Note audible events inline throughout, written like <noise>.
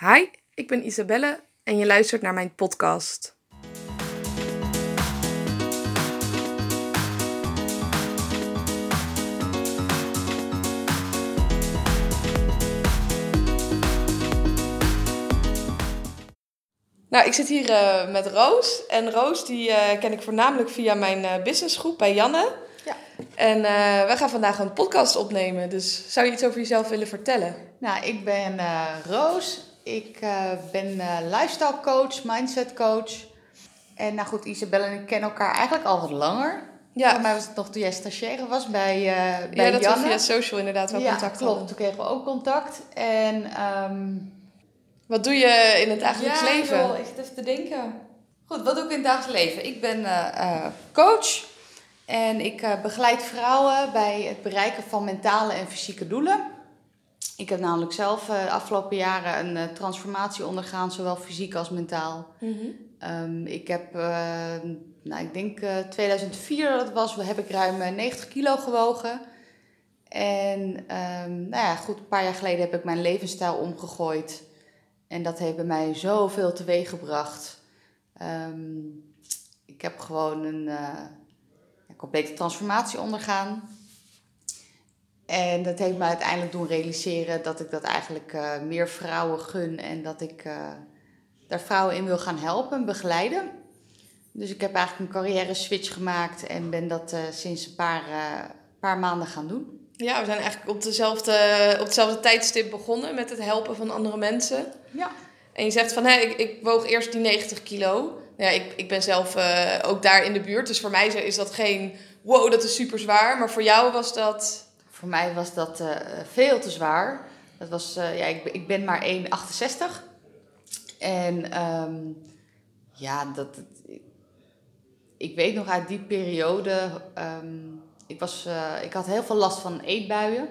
Hi, ik ben Isabelle en je luistert naar mijn podcast. Nou, ik zit hier eh, met Roos. En Roos die eh, ken ik voornamelijk via mijn eh, businessgroep bij Janne. Ja. En wij gaan vandaag een podcast opnemen. Dus zou je iets over jezelf willen vertellen? Nou, ik ben Roos. Ik eh, ben eh, lifestyle coach, mindset coach. En nou goed, Isabelle en ik kennen elkaar eigenlijk al wat langer. Ja, Voor mij was het nog toen jij stagiaire was bij, eh bij ja dat Janne. we via social inderdaad wel ja, contact klopt. hadden. Toen kregen we ook contact. En ehm, Wat doe je in het dagelijks ja, leven? ik zit even te denken. Goed, wat doe ik in het dagelijks leven? Ik ben coach en ik begeleid vrouwen bij het bereiken van mentale en fysieke doelen. Ik heb namelijk zelf eh, de afgelopen jaren een eh, transformatie ondergaan, zowel fysiek als mentaal. Mhm. Ehm, ik heb, eh, nou, ik denk eh 2004 dat het was, heb ik ruim eh, 90 kilo gewogen. En ehm, nou ja, goed, een paar jaar geleden heb ik mijn levensstijl omgegooid. En dat heeft bij mij zoveel teweeg gebracht. Ehm, ik heb gewoon een eh, complete transformatie ondergaan. En dat heeft me uiteindelijk doen realiseren dat ik dat eigenlijk eh, meer vrouwen gun en dat ik eh, daar vrouwen in wil gaan helpen en begeleiden. Dus ik heb eigenlijk een carrière switch gemaakt en ben dat eh, sinds een paar, paar maanden gaan doen. Ja, we zijn eigenlijk op, dezelfde, op hetzelfde tijdstip begonnen met het helpen van andere mensen. Ja. En je zegt van, hé, ik, ik woog eerst die 90 kilo. Nou ja, ik, ik ben zelf ook daar in de buurt. Dus voor mij is dat geen, wow, dat is super zwaar. Maar voor jou was dat... Voor mij was dat eh, veel te zwaar. Dat was, eh, ja, ik, ik ben maar 1,68. En ehm, ja, dat, ik weet nog uit die periode. ehm, ik, was, eh, ik had heel veel last van eetbuien.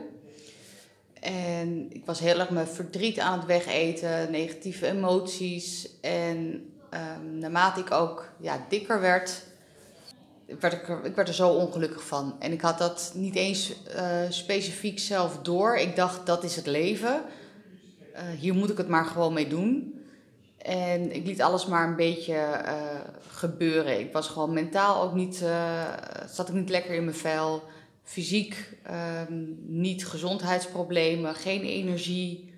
En ik was heel erg mijn verdriet aan het wegeten, negatieve emoties. En ehm, naarmate ik ook ja, dikker werd, werd ik, er, ik werd er zo ongelukkig van. En ik had dat niet eens eh, specifiek zelf door. Ik dacht, dat is het leven. Eh, hier moet ik het maar gewoon mee doen. En ik liet alles maar een beetje eh, gebeuren. Ik was gewoon mentaal ook niet, zat ik niet lekker in mijn vel. Fysiek ehm, niet gezondheidsproblemen, geen energie.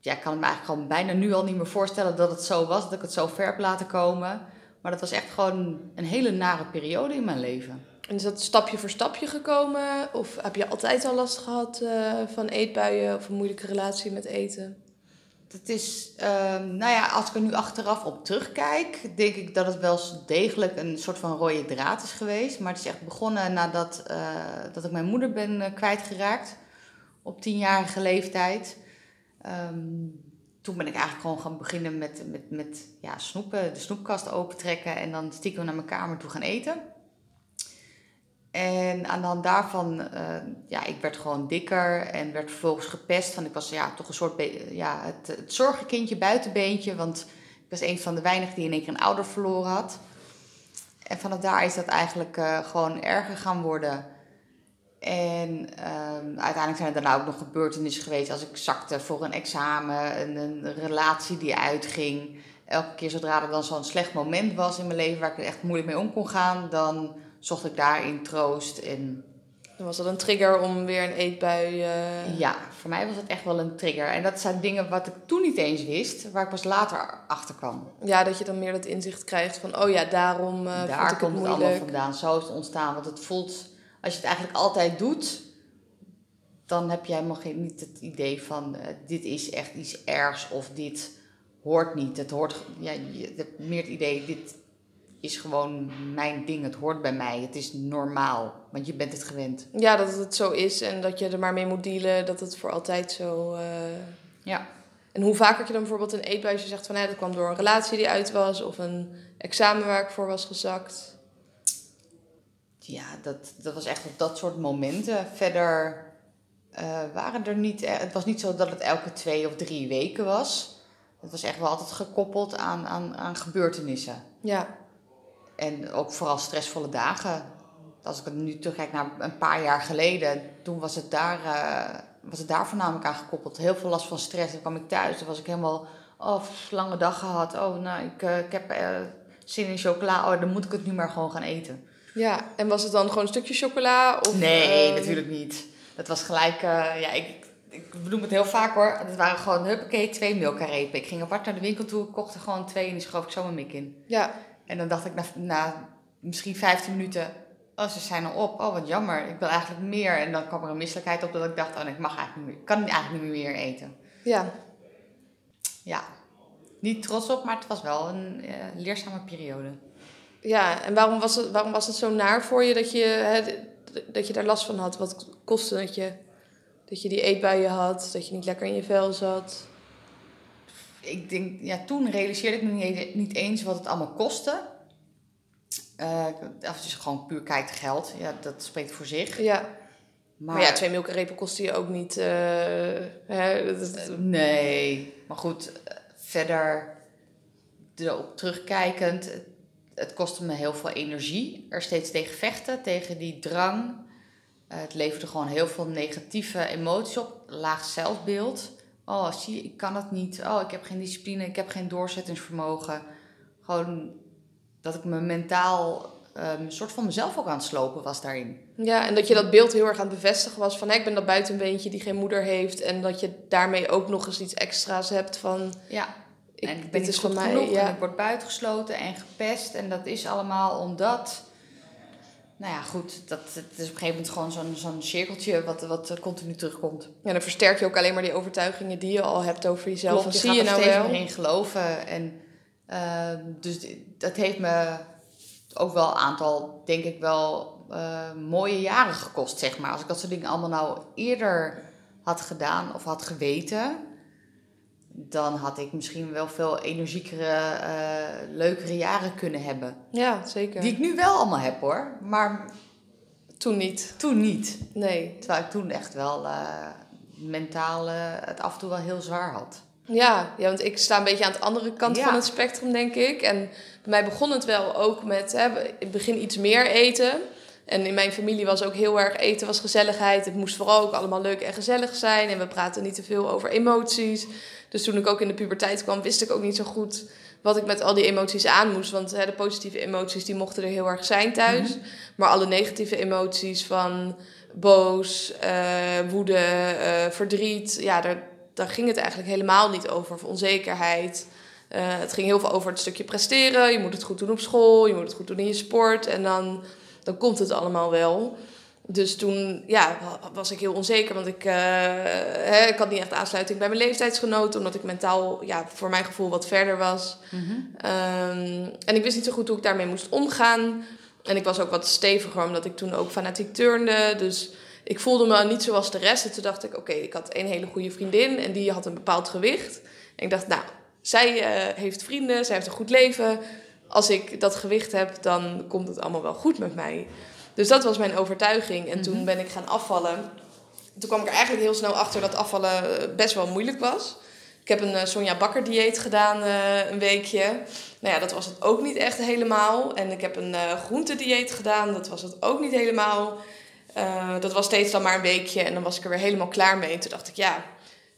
Ja, ik kan me eigenlijk gewoon bijna nu al niet meer voorstellen dat het zo was, dat ik het zo ver heb laten komen. Maar dat was echt gewoon een hele nare periode in mijn leven. En is dat stapje voor stapje gekomen? Of heb je altijd al last gehad eh, van eetbuien of een moeilijke relatie met eten? Het is, ehm, nou ja, als ik er nu achteraf op terugkijk, denk ik dat het wel degelijk een soort van rode draad is geweest. Maar het is echt begonnen nadat eh, dat ik mijn moeder ben eh, kwijtgeraakt op tienjarige leeftijd. Ehm, toen ben ik eigenlijk gewoon gaan beginnen met, met, met ja, snoepen, de snoepkast opentrekken en dan stiekem naar mijn kamer toe gaan eten. En aan de hand daarvan, eh, ja, ik werd gewoon dikker en werd vervolgens gepest. Van ik was ja, toch een soort, ja, het, het zorgenkindje buitenbeentje. Want ik was een van de weinigen die in één keer een ouder verloren had. En vanaf daar is dat eigenlijk eh, gewoon erger gaan worden. En ehm, uiteindelijk zijn er daarna ook nog gebeurtenissen geweest. Als ik zakte voor een examen, een, een relatie die uitging. Elke keer zodra er dan zo'n slecht moment was in mijn leven waar ik er echt moeilijk mee om kon gaan, dan zocht ik daarin troost. En Dan was dat een trigger om weer een eetbui... eh, ja, voor mij was het echt wel een trigger. En dat zijn dingen wat ik toen niet eens wist, waar ik pas later achter kwam. ja, dat je dan meer dat inzicht krijgt van... Oh ja, daarom vond Daar ik het komt het allemaal vandaan. Zo is het ontstaan. Want het voelt, als je het eigenlijk altijd doet, dan heb je helemaal geen, niet het idee van eh, dit is echt iets ergs of dit hoort niet. Het hoort, ja, je hebt meer het idee, dit is gewoon mijn ding. Het hoort bij mij. Het is normaal, want je bent het gewend. Ja, dat het zo is en dat je er maar mee moet dealen. Dat het voor altijd zo... eh, Ja. En hoe vaak had je dan bijvoorbeeld een eetbui als je zegt van... Hé, dat kwam door een relatie die uit was... of een examen waar ik voor was gezakt. Ja, dat, dat was echt op dat soort momenten. Verder eh, waren er niet... eh, Het was niet zo dat het elke twee of drie weken was. Het was echt wel altijd gekoppeld aan, aan, aan gebeurtenissen. Ja, En ook vooral stressvolle dagen. Als ik het nu terugkijk naar een paar jaar geleden, toen was het daar, eh, was het daar voornamelijk aan gekoppeld. Heel veel last van stress. Dan kwam ik thuis, dan was ik helemaal, oh, lange dag gehad. Oh, nou, ik, uh, ik heb zin in chocola. Oh, dan moet ik het nu maar gewoon gaan eten. Ja, en was het dan gewoon een stukje chocola? Of, nee, uh, natuurlijk niet. Dat was gelijk, ja, ik, ik bedoel het heel vaak hoor. Het waren gewoon, huppakee, twee milka-repen. Ik ging apart naar de winkel toe, kocht er gewoon twee en die schoof ik zo mijn mik in. Ja. En dan dacht ik na, na misschien 15 minuten, oh, ze zijn er op. Oh, wat jammer. Ik wil eigenlijk meer. En dan kwam er een misselijkheid op dat ik dacht, oh nee, ik mag eigenlijk niet meer. Ik kan eigenlijk niet meer eten. Ja. Ja. Niet trots op, maar het was wel een uh, leerzame periode. Ja, en waarom was, het, waarom was het zo naar voor je dat je, hè, dat je daar last van had? Wat kostte dat je, dat je die eetbuien had, dat je niet lekker in je vel zat? Ik denk, ja, toen realiseerde ik me niet, niet eens wat het allemaal kostte. Uh, als je gewoon puur kijkt geld, ja, dat spreekt voor zich. Ja. Maar, maar ja, twee milkenrepen kosten je ook niet. Uh, hè, dat, uh, nee, maar goed, verder erop terugkijkend, het, kostte me heel veel energie. Er steeds tegen vechten, tegen die drang. het leverde gewoon heel veel negatieve emoties op. Laag zelfbeeld. Oh, zie je, ik kan het niet. Oh, ik heb geen discipline, ik heb geen doorzettingsvermogen. Gewoon dat ik me mentaal um, een soort van mezelf ook aan het slopen was daarin. Ja, en dat je dat beeld heel erg aan het bevestigen was van... Ik ben dat buitenbeentje die geen moeder heeft... en dat je daarmee ook nog eens iets extra's hebt van... Ja, ik, en ik ben dit is mij, genoeg ja. en ik word buitengesloten en gepest... en dat is allemaal omdat... Nou ja, goed, dat, het is op een gegeven moment gewoon zo'n zo'n cirkeltje wat, wat continu terugkomt. Ja, dan versterk je ook alleen maar die overtuigingen die je al hebt over jezelf. Klopt, je zie je nou steeds wel? meer in geloven en... Uh, dus dat heeft me ook wel een aantal, denk ik wel, uh, mooie jaren gekost, zeg maar. Als ik dat soort dingen allemaal nou eerder had gedaan of had geweten, dan had ik misschien wel veel energiekere, uh, leukere jaren kunnen hebben. Ja, zeker. Die ik nu wel allemaal heb hoor, maar toen niet. Toen niet. Nee. Terwijl ik toen echt wel mentaal het af en toe wel heel zwaar had. Ja, ja, want ik sta een beetje aan de andere kant Ja. van het spectrum, denk ik. En bij mij begon het wel ook met hè, het begin iets meer eten. En in mijn familie was ook heel erg eten was gezelligheid. Het moest vooral ook allemaal leuk en gezellig zijn. En we praten niet te veel over emoties. Dus toen ik ook in de puberteit kwam, wist ik ook niet zo goed wat ik met al die emoties aan moest. Want hè, de positieve emoties die mochten er heel erg zijn thuis. Maar alle negatieve emoties van boos, eh, woede, eh, verdriet, ja, daar, daar ging het eigenlijk helemaal niet over. Of onzekerheid. Eh, het ging heel veel over het stukje presteren. Je moet het goed doen op school, je moet het goed doen in je sport. En dan, dan komt het allemaal wel. Dus toen ja, wa- was ik heel onzeker, want ik, eh, hè, ik had niet echt aansluiting bij mijn leeftijdsgenoten, omdat ik mentaal ja, voor mijn gevoel wat verder was. Ehm, en ik wist niet zo goed hoe ik daarmee moest omgaan. En ik was ook wat steviger, omdat ik toen ook fanatiek turnde. Dus ik voelde me niet zoals de rest. En toen dacht ik, oké, ik had één hele goede vriendin en die had een bepaald gewicht. En ik dacht, nou, zij eh, heeft vrienden, zij heeft een goed leven. Als ik dat gewicht heb, dan komt het allemaal wel goed met mij. Dus dat was mijn overtuiging. En toen ben ik gaan afvallen. Toen kwam ik er eigenlijk heel snel achter dat afvallen eh, best wel moeilijk was. Ik heb een eh, Sonja Bakker dieet gedaan eh, een weekje. Nou ja, dat was het ook niet echt helemaal. En ik heb een eh groentedieet gedaan. Dat was het ook niet helemaal. Dat was steeds dan maar een weekje. En dan was ik er weer helemaal klaar mee. En toen dacht ik, ja,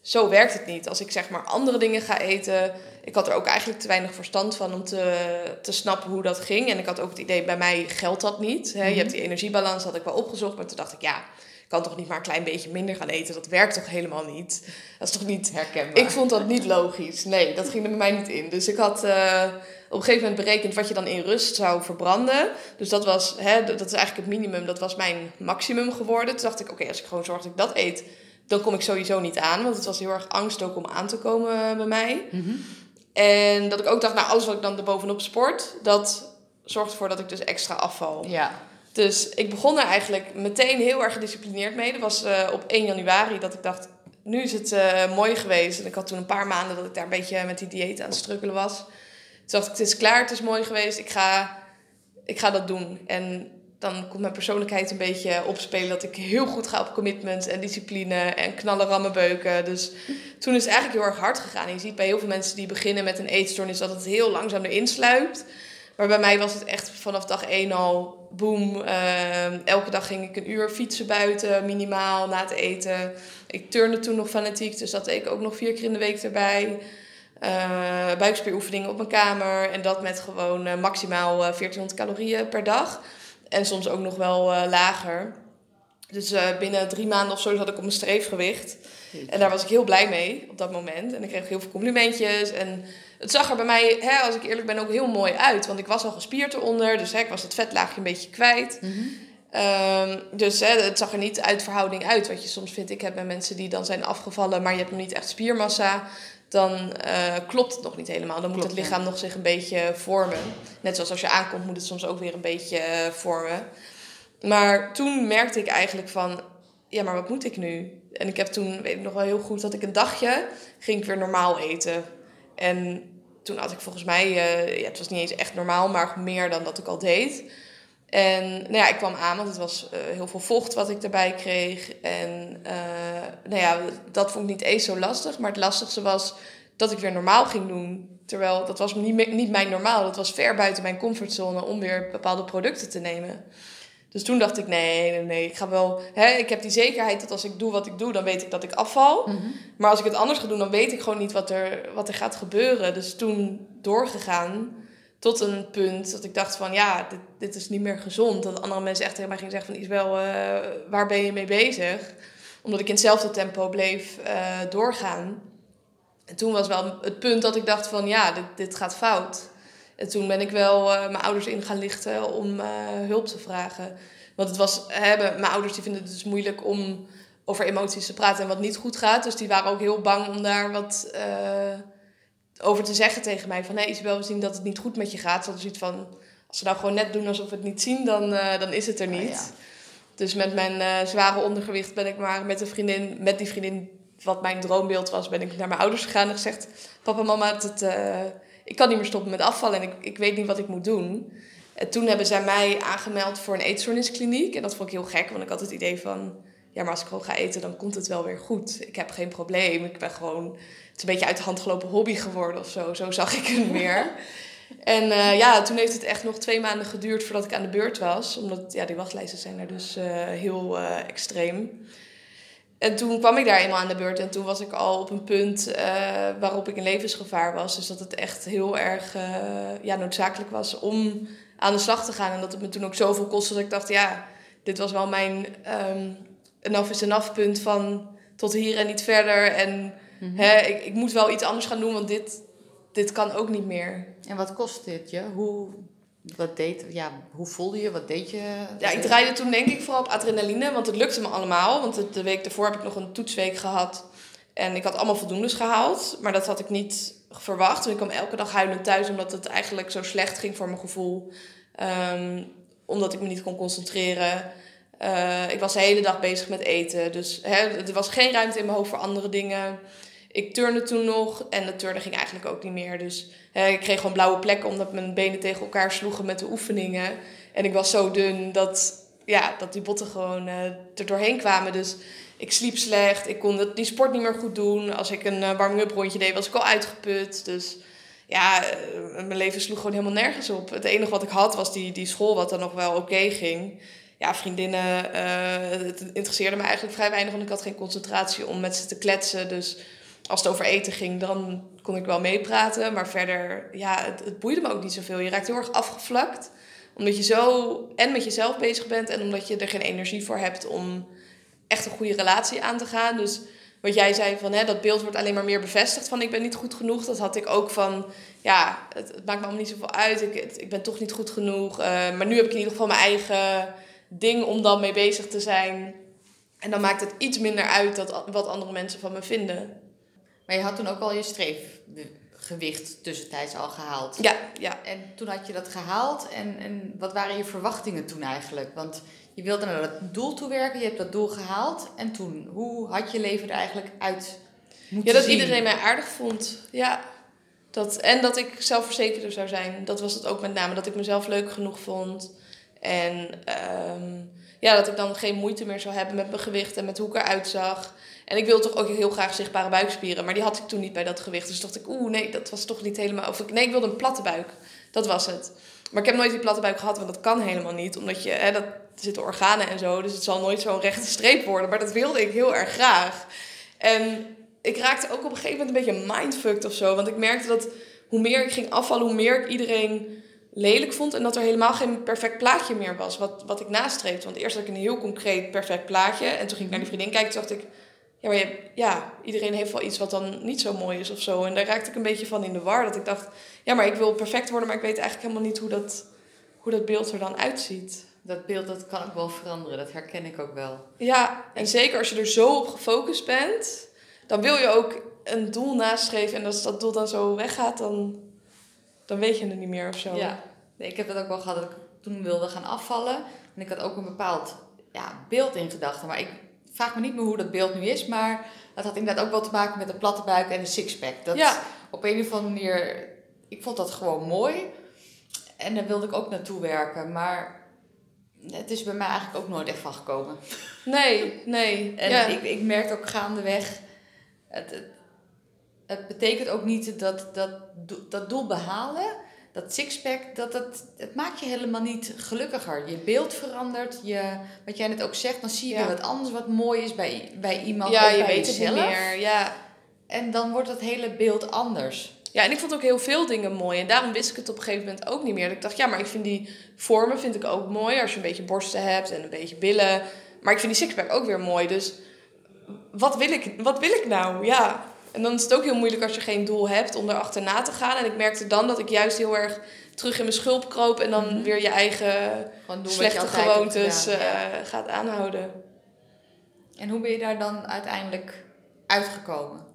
zo werkt het niet. Als ik zeg maar andere dingen ga eten. Ik had er ook eigenlijk te weinig verstand van om te, te snappen hoe dat ging. En ik had ook het idee, bij mij geldt dat niet. Hè? Je hebt die energiebalans, had ik wel opgezocht. Maar toen dacht ik, ja, ik kan toch niet maar een klein beetje minder gaan eten. Dat werkt toch helemaal niet. Dat is toch niet Herkenbaar. ik vond dat niet logisch. Nee, dat ging er bij mij niet in. Dus ik had eh, op een gegeven moment berekend wat je dan in rust zou verbranden. Dus dat was, hè, dat is eigenlijk het minimum. Dat was mijn maximum geworden. Toen dacht ik, oké, als ik gewoon zorg dat ik dat eet, dan kom ik sowieso niet aan. Want het was heel erg angst ook om aan te komen eh, bij mij. En dat ik ook dacht, nou, alles wat ik dan erbovenop sport, dat zorgt ervoor dat ik dus extra afval. Ja. Dus ik begon er eigenlijk meteen heel erg gedisciplineerd mee. Dat was eh, op 1 januari dat ik dacht, nu is het eh, mooi geweest. En ik had toen een paar maanden dat ik daar een beetje met die dieet aan het strukkelen was. Toen dacht ik, het is klaar, het is mooi geweest. Ik ga, ik ga dat doen. En dan komt mijn persoonlijkheid een beetje opspelen. Dat ik heel goed ga op commitment en discipline en knallen, rammen, beuken. Dus toen is het eigenlijk heel erg hard gegaan. Je ziet bij heel veel mensen die beginnen met een eetstoornis dat het heel langzaam erin sluipt. Maar bij mij was het echt vanaf dag één al boem. Ehm, elke dag ging ik een uur fietsen buiten, minimaal, na het eten. Ik turnde toen nog fanatiek, dus dat ik ook nog vier keer in de week erbij. Uh, buikspieroefeningen op mijn kamer. En dat met gewoon uh, maximaal 1400 calorieën per dag. En soms ook nog wel lager. Dus binnen drie maanden of zo zat ik op mijn streefgewicht. En daar was ik heel blij mee op dat moment. En ik kreeg heel veel complimentjes. En het zag er bij mij, hè, als ik eerlijk ben, ook heel mooi uit. Want ik was al gespierd eronder. Dus hè, ik was het vetlaagje een beetje kwijt. Mhm. Ehm, dus hè, het zag er niet uit verhouding uit. Wat je soms vindt, ik heb bij mensen die dan zijn afgevallen, maar je hebt nog niet echt spiermassa. Dan uh, klopt het nog niet helemaal. Dan moet het lichaam nog zich een beetje vormen. Net zoals als je aankomt, moet het soms ook weer een beetje uh, vormen. Maar toen merkte ik eigenlijk van, ja, maar wat moet ik nu? En ik heb toen, weet ik nog wel heel goed, dat ik een dagje ging ik weer normaal eten. En toen had ik volgens mij, uh, ja, het was niet eens echt normaal, maar meer dan dat ik al deed. En nou ja, ik kwam aan, want het was uh, heel veel vocht wat ik erbij kreeg. En uh, nou ja, dat vond ik niet eens zo lastig. Maar het lastigste was dat ik weer normaal ging doen. Terwijl dat was niet, niet mijn normaal. Dat was ver buiten mijn comfortzone om weer bepaalde producten te nemen. Dus toen dacht ik, nee, nee, nee, ik ga wel... Hè, ik heb die zekerheid dat als ik doe wat ik doe, dan weet ik dat ik afval. Mhm. Maar als ik het anders ga doen, dan weet ik gewoon niet wat er, wat er gaat gebeuren. Dus toen doorgegaan tot een punt dat ik dacht van, ja, dit, dit is niet meer gezond. Dat andere mensen echt tegen mij gingen zeggen van, Isabel, uh, waar ben je mee bezig? Omdat ik in hetzelfde tempo bleef uh, doorgaan. En toen was wel het punt dat ik dacht van, ja, dit, dit gaat fout. En toen ben ik wel uh, mijn ouders in gaan lichten om hulp te vragen. Want het was, hebben, mijn ouders die vinden het dus moeilijk om over emoties te praten en wat niet goed gaat. Dus die waren ook heel bang om daar wat over te zeggen tegen mij. Van hé hey, Isabel, we zien dat het niet goed met je gaat. Zoals iets van, als ze nou gewoon net doen alsof we het niet zien, dan, dan is het er niet. ja. Dus met mijn zware ondergewicht ben ik maar met een vriendin, met die vriendin wat mijn droombeeld was, ben ik naar mijn ouders gegaan en gezegd: Papa, mama, het, ik kan niet meer stoppen met afvallen en ik, ik weet niet wat ik moet doen. En toen hebben zij mij aangemeld voor een eetstoorniskliniek. En dat vond ik heel gek, want ik had het idee van... Ja, maar als ik gewoon ga eten, dan komt het wel weer goed. Ik heb geen probleem. Ik ben gewoon... Het is een beetje uit de hand gelopen hobby geworden of zo. Zo zag ik het meer. <laughs> en uh, ja, toen heeft het echt nog twee maanden geduurd voordat ik aan de beurt was. Omdat ja, die wachtlijsten zijn er dus uh, heel uh, extreem. En toen kwam ik daar eenmaal aan de beurt en toen was ik al op een punt waarop ik in levensgevaar was. Dus dat het echt heel erg ja, noodzakelijk was om aan de slag te gaan. En dat het me toen ook zoveel kostte dat ik dacht, ja, dit was wel mijn um, enough is enough punt van tot hier en niet verder. En -hmm. hè, ik, ik moet wel iets anders gaan doen, want dit, dit kan ook niet meer. En wat kost dit je? Hoe wat deed, ja, hoe voelde je? Wat deed je? Ja, ik draaide toen denk ik vooral op adrenaline, want het lukte me allemaal. Want de week daarvoor heb ik nog een toetsweek gehad. En ik had allemaal voldoendes gehaald, maar dat had ik niet verwacht. En ik kwam elke dag huilend thuis, omdat het eigenlijk zo slecht ging voor mijn gevoel. Um, omdat ik me niet kon concentreren. Uh, ik was de hele dag bezig met eten. Dus hè, er was geen ruimte in mijn hoofd voor andere dingen. Ik turnde toen nog en de turnen ging eigenlijk ook niet meer. Dus ik kreeg gewoon blauwe plekken omdat mijn benen tegen elkaar sloegen met de oefeningen. En ik was zo dun dat, ja, dat die botten gewoon uh, er doorheen kwamen. Dus ik sliep slecht. Ik kon die sport niet meer goed doen. Als ik een uh, warming-up rondje deed, was ik al uitgeput. Dus ja, mijn leven sloeg gewoon helemaal nergens op. Het enige wat ik had was die, die school, wat dan nog wel oké ging. Ja, vriendinnen, het interesseerde me eigenlijk vrij weinig, want ik had geen concentratie om met ze te kletsen. Dus als het over eten ging, dan kon ik wel meepraten. Maar verder, ja, het, het, boeide me ook niet zoveel. Je raakt heel erg afgevlakt. Omdat je zo en met jezelf bezig bent en omdat je er geen energie voor hebt om echt een goede relatie aan te gaan. Dus wat jij zei van hè, dat beeld wordt alleen maar meer bevestigd van ik ben niet goed genoeg. Dat had ik ook van ja, het, maakt me allemaal niet zoveel uit. Ik, ik ben toch niet goed genoeg. Uh, maar nu heb ik in ieder geval mijn eigen ding om dan mee bezig te zijn. En dan maakt het iets minder uit dat, wat andere mensen van me vinden. Maar je had toen ook al je streefgewicht tussentijds al gehaald. Ja, ja. En toen had je dat gehaald. En, en wat waren je verwachtingen toen eigenlijk? Want je wilde naar dat doel toe werken, je hebt dat doel gehaald. En toen, hoe had je leven er eigenlijk uit moeten Ja, dat zien? iedereen mij aardig vond. Ja. Dat, en dat ik zelfverzekerder zou zijn. Dat was het ook met name. Dat ik mezelf leuk genoeg vond. En um, ja, dat ik dan geen moeite meer zou hebben met mijn gewicht en met hoe ik eruit zag. En ik wilde toch ook heel graag zichtbare buikspieren. Maar die had ik toen niet bij dat gewicht. Dus dacht ik, oeh, nee, dat was toch niet helemaal... Of ik, nee, ik wilde een platte buik. Dat was het. Maar ik heb nooit die platte buik gehad, want dat kan helemaal niet. Omdat je, hè, dat, er zitten organen en zo, dus het zal nooit zo'n rechte streep worden. Maar dat wilde ik heel erg graag. En ik raakte ook op een gegeven moment een beetje mindfucked of zo. Want ik merkte dat hoe meer ik ging afvallen, hoe meer ik iedereen lelijk vond. En dat er helemaal geen perfect plaatje meer was wat, wat ik nastreefde. Want eerst had ik een heel concreet perfect plaatje. En toen ging ik naar die vriendin kijken. Toen dacht ik, ja, maar je, ja, iedereen heeft wel iets wat dan niet zo mooi is of zo. En daar raakte ik een beetje van in de war. Dat ik dacht, ja, maar ik wil perfect worden, maar ik weet eigenlijk helemaal niet hoe dat, hoe dat beeld er dan uitziet. Dat beeld dat kan ook wel veranderen, dat herken ik ook wel. Ja, en zeker als je er zo op gefocust bent, dan wil je ook een doel nastreven. En als dat doel dan zo weggaat, dan, dan weet je het niet meer of zo. Ja, ik heb dat ook wel gehad dat ik toen wilde gaan afvallen. En ik had ook een bepaald ja, beeld in gedachten. Maar ik vraag me niet meer hoe dat beeld nu is, maar dat had inderdaad ook wel te maken met een platte buik en een sixpack. Dat Ja. op een of andere manier, ik vond dat gewoon mooi. En daar wilde ik ook naartoe werken, maar het is bij mij eigenlijk ook nooit echt van gekomen. Nee, nee. <laughs> En ja. ik, ik merk ook gaandeweg, het, het, het betekent ook niet dat dat, dat doel behalen, dat sixpack, dat, dat, het maakt je helemaal niet gelukkiger. Je beeld verandert, je, wat jij net ook zegt, dan zie je Ja. weer wat anders wat mooi is bij, bij iemand, ja, je bij weet het niet jezelf. meer. Ja. En dan wordt het hele beeld anders. ja, en ik vond ook heel veel dingen mooi. En daarom wist ik het op een gegeven moment ook niet meer. Dat ik dacht, ja, maar ik vind die vormen vind ik ook mooi. Als je een beetje borsten hebt en een beetje billen. Maar ik vind die sixpack ook weer mooi. Dus wat wil ik, wat wil ik nou? Ja. En dan is het ook heel moeilijk als je geen doel hebt om erachterna te gaan. En ik merkte dan dat ik juist heel erg terug in mijn schulp kroop. En dan Mhm. weer je eigen slechte hebt gewoontes. Ja. eh, gaat aanhouden. En hoe ben je daar dan uiteindelijk uitgekomen?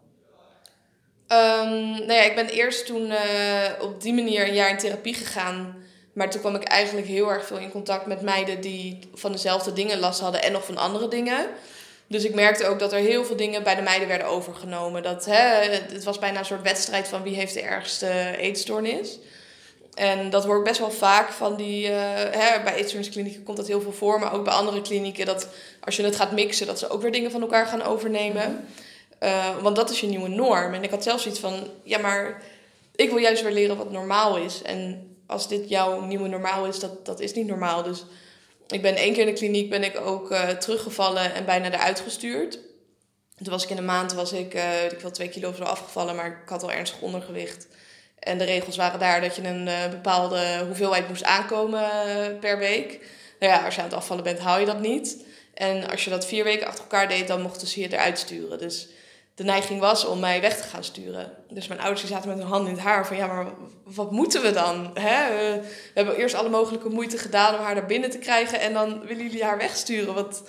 Ehm, nou ja, ik ben eerst toen eh, op die manier een jaar in therapie gegaan. Maar toen kwam ik eigenlijk heel erg veel in contact met meiden die van dezelfde dingen last hadden en nog van andere dingen. Dus ik merkte ook dat er heel veel dingen bij de meiden werden overgenomen. Dat, hè, het was bijna een soort wedstrijd van wie heeft de ergste eetstoornis. En dat hoor ik best wel vaak van die... eh, hè, bij eetstoornisklinieken komt dat heel veel voor. Maar ook bij andere klinieken dat als je het gaat mixen... dat ze ook weer dingen van elkaar gaan overnemen. Eh, want dat is je nieuwe norm. En ik had zelfs iets van... Ja, maar ik wil juist weer leren wat normaal is. En als dit jouw nieuwe normaal is, dat, dat is niet normaal. Dus ik ben één keer in de kliniek ben ik ook eh, teruggevallen en bijna eruit gestuurd. Toen was ik in een maand, was ik, weet ik wel, twee kilo of zo afgevallen, maar ik had al ernstig ondergewicht. En de regels waren daar dat je een eh, bepaalde hoeveelheid moest aankomen per week. Nou ja, als je aan het afvallen bent, hou je dat niet. En als je dat vier weken achter elkaar deed, dan mochten ze je eruit sturen. Dus de neiging was om mij weg te gaan sturen. Dus mijn ouders zaten met hun hand in het haar van... ja, maar wat moeten we dan? Hè? Eh, We hebben eerst alle mogelijke moeite gedaan om haar naar binnen te krijgen... en dan willen jullie haar wegsturen. Wat,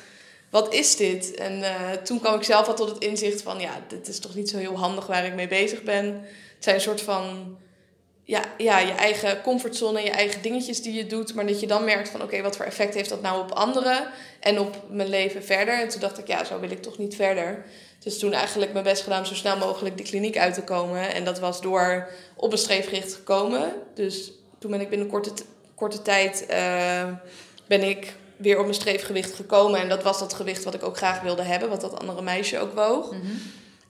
wat is dit? En eh, toen kwam ik zelf al tot het inzicht van... ja, dit is toch niet zo heel handig waar ik mee bezig ben. Het zijn een soort van... Ja, ja, je eigen comfortzone, je eigen dingetjes die je doet... maar dat je dan merkt van... oké, wat voor effect heeft dat nou op anderen... en op mijn leven verder? En toen dacht ik, ja, zo wil ik toch niet verder... Dus toen eigenlijk mijn best gedaan om zo snel mogelijk de kliniek uit te komen. En dat was door op een streefgericht gekomen. Dus toen ben ik binnen korte, korte tijd eh, ben ik weer op mijn streefgewicht gekomen. En dat was dat gewicht wat ik ook graag wilde hebben, wat dat andere meisje ook woog.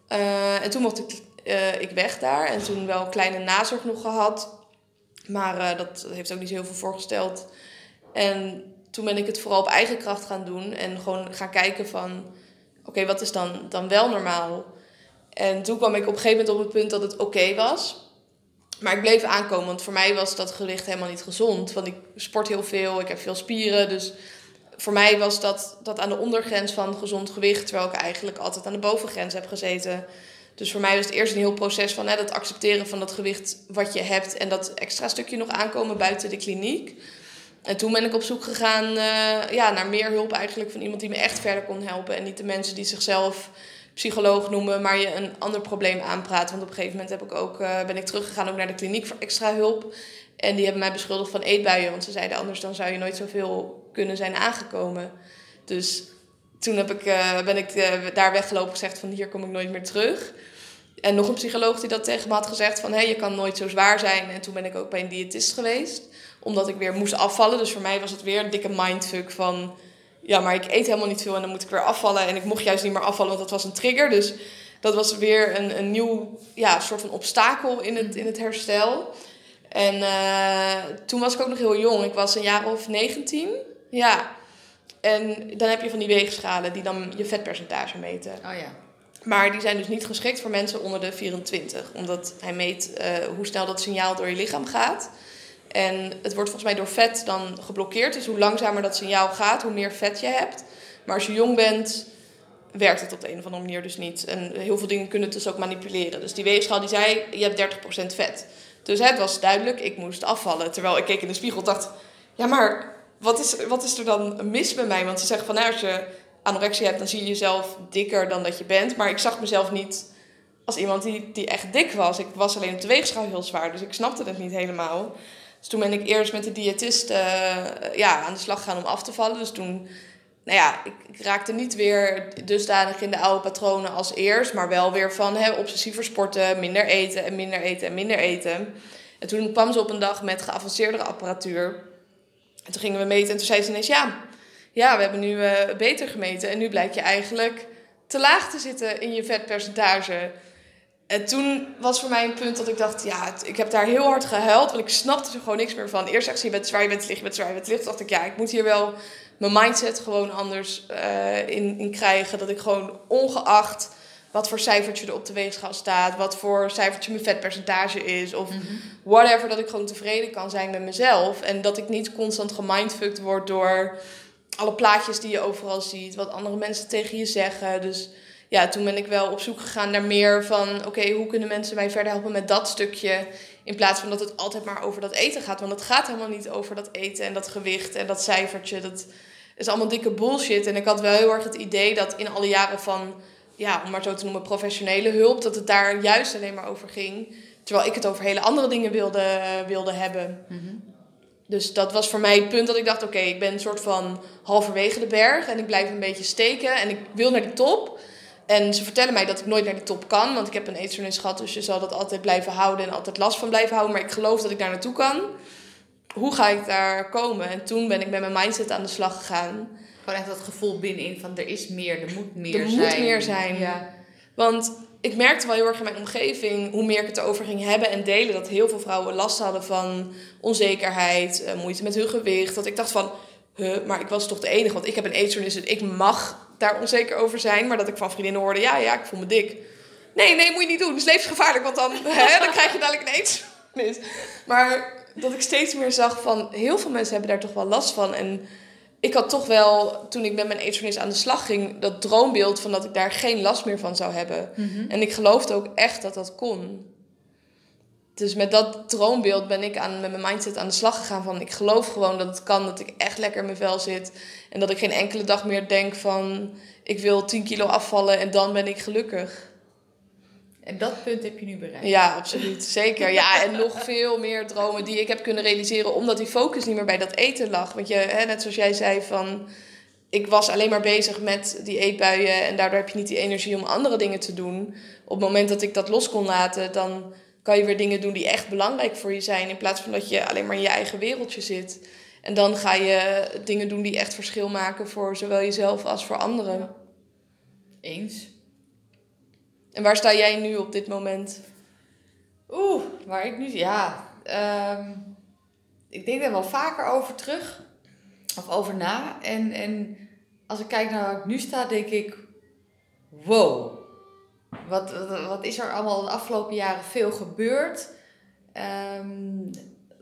Eh, en toen mocht ik, eh, ik weg daar. En toen wel een kleine nazorg nog gehad. Maar dat heeft ook niet heel veel voorgesteld. En toen ben ik het vooral op eigen kracht gaan doen. En gewoon gaan kijken van... Oké, wat is dan, dan wel normaal? En toen kwam ik op een gegeven moment op het punt dat het oké was. Maar ik bleef aankomen, want voor mij was dat gewicht helemaal niet gezond. Want ik sport heel veel, ik heb veel spieren. Dus voor mij was dat, dat aan de ondergrens van gezond gewicht... terwijl ik eigenlijk altijd aan de bovengrens heb gezeten. Dus voor mij was het eerst een heel proces van hè, dat accepteren van dat gewicht wat je hebt... en dat extra stukje nog aankomen buiten de kliniek. En toen ben ik op zoek gegaan eh, ja, naar meer hulp eigenlijk van iemand die me echt verder kon helpen. En niet de mensen die zichzelf psycholoog noemen, maar je een ander probleem aanpraat. Want op een gegeven moment heb ik ook, eh, ben ik teruggegaan ook naar de kliniek voor extra hulp. En die hebben mij beschuldigd van eetbuien. Want ze zeiden anders dan zou je nooit zoveel kunnen zijn aangekomen. Dus toen heb ik, eh, ben ik daar weggelopen en gezegd van hier kom ik nooit meer terug. En nog een psycholoog die dat tegen me had gezegd van... hé, je kan nooit zo zwaar zijn. En toen ben ik ook bij een diëtist geweest. Omdat ik weer moest afvallen. Dus voor mij was het weer een dikke mindfuck van... ja, maar ik eet helemaal niet veel en dan moet ik weer afvallen. En ik mocht juist niet meer afvallen, want dat was een trigger. Dus dat was weer een, een nieuw ja, soort van obstakel in het, in het herstel. En eh, toen was ik ook nog heel jong. Ik was een jaar of 19. Ja. En dan heb je van die weegschalen die dan je vetpercentage meten. Oh ja. Maar die zijn dus niet geschikt voor mensen onder de 24. Omdat hij meet eh, hoe snel dat signaal door je lichaam gaat. En het wordt volgens mij door vet dan geblokkeerd. Dus hoe langzamer dat signaal gaat, hoe meer vet je hebt. Maar als je jong bent, werkt het op de een of andere manier dus niet. En heel veel dingen kunnen het dus ook manipuleren. Dus die weegschaal die zei, je hebt 30% vet. Dus het was duidelijk, ik moest afvallen. Terwijl ik keek in de spiegel dacht, ja maar wat is, wat is er dan mis bij mij? Want ze zeggen van, nou, als je anorexia hebt, dan zie je jezelf dikker dan dat je bent. Maar ik zag mezelf niet als iemand die, die echt dik was. Ik was alleen op de weegschaal heel zwaar, dus ik snapte het niet helemaal. Dus toen ben ik eerst met de diëtist uh, ja, aan de slag gegaan om af te vallen. Dus toen, nou ja, ik, ik, raakte niet weer dusdanig in de oude patronen als eerst. Maar wel weer van hè, obsessiever sporten, minder eten en minder eten en minder eten. En toen kwam ze op een dag met geavanceerdere apparatuur. En toen gingen we meten en toen zei ze ineens, ja, ja we hebben nu uh, beter gemeten. En nu blijkt je eigenlijk te laag te zitten in je vetpercentage. En toen was voor mij een punt dat ik dacht, ja, ik heb daar heel hard gehuild, want ik snapte er gewoon niks meer van. Eerst ze, je bent zwaar, je bent licht, je bent zwaar, je bent licht. dacht ik, ja, ik moet hier wel mijn mindset gewoon anders uh, in, in krijgen. Dat ik gewoon ongeacht wat voor cijfertje er op de weegschaal staat, wat voor cijfertje mijn vetpercentage is, of mm -hmm. whatever, dat ik gewoon tevreden kan zijn met mezelf. En dat ik niet constant gemindfucked word door alle plaatjes die je overal ziet, wat andere mensen tegen je zeggen. Dus ja, toen ben ik wel op zoek gegaan naar meer van... oké, hoe kunnen mensen mij verder helpen met dat stukje... in plaats van dat het altijd maar over dat eten gaat. Want het gaat helemaal niet over dat eten en dat gewicht en dat cijfertje. Dat is allemaal dikke bullshit. En ik had wel heel erg het idee dat in alle jaren van... ja, om maar zo te noemen, professionele hulp... dat het daar juist alleen maar over ging. Terwijl ik het over hele andere dingen wilde, wilde hebben. Mhm. Dus dat was voor mij het punt dat ik dacht... oké, ik ben een soort van halverwege de berg... en ik blijf een beetje steken en ik wil naar die top... En ze vertellen mij dat ik nooit naar de top kan, want ik heb een eetstoornis gehad, dus je zal dat altijd blijven houden en altijd last van blijven houden. Maar ik geloof dat ik daar naartoe kan. Hoe ga ik daar komen? En toen ben ik met mijn mindset aan de slag gegaan. Gewoon echt dat gevoel binnenin van er is meer, er moet meer er zijn. Er moet meer zijn. Ja. Want ik merkte wel heel erg in mijn omgeving, hoe meer ik het erover ging hebben en delen, dat heel veel vrouwen last hadden van onzekerheid, eh, moeite met hun gewicht. Dat ik dacht van, huh, maar ik was toch de enige, want ik heb een eetstoornis en ik mag daar onzeker over zijn. Maar dat ik van vriendinnen hoorde, ja, ja, ik voel me dik. Nee, nee, moet je niet doen. Het is levensgevaarlijk, want dan, <laughs> hè, dan krijg je dadelijk een eetstoornis. <laughs> Maar dat ik steeds meer zag van, heel veel mensen hebben daar toch wel last van. En ik had toch wel, toen ik met mijn eetstoornis aan de slag ging, dat droombeeld van dat ik daar geen last meer van zou hebben. Mm -hmm. En ik geloofde ook echt dat dat kon. Dus met dat droombeeld ben ik aan, met mijn mindset aan de slag gegaan van ik geloof gewoon dat het kan, dat ik echt lekker in mijn vel zit. En dat ik geen enkele dag meer denk van ik wil 10 kilo afvallen en dan ben ik gelukkig. En dat punt heb je nu bereikt. Ja, absoluut. Zeker. Ja, en nog veel meer dromen die ik heb kunnen realiseren omdat die focus niet meer bij dat eten lag. Want je, hè, net zoals jij zei van ik was alleen maar bezig met die eetbuien en daardoor heb je niet die energie om andere dingen te doen. Op het moment dat ik dat los kon laten, dan kan je weer dingen doen die echt belangrijk voor je zijn. In plaats van dat je alleen maar in je eigen wereldje zit. En dan ga je dingen doen die echt verschil maken voor zowel jezelf als voor anderen. Eens. En waar sta jij nu op dit moment? Oeh, waar ik nu... Ja, um, ik denk daar wel vaker over terug. Of over na. En, en als ik kijk naar waar ik nu sta, denk ik... Wow, wat, wat, wat, is er allemaal de afgelopen jaren veel gebeurd? Um,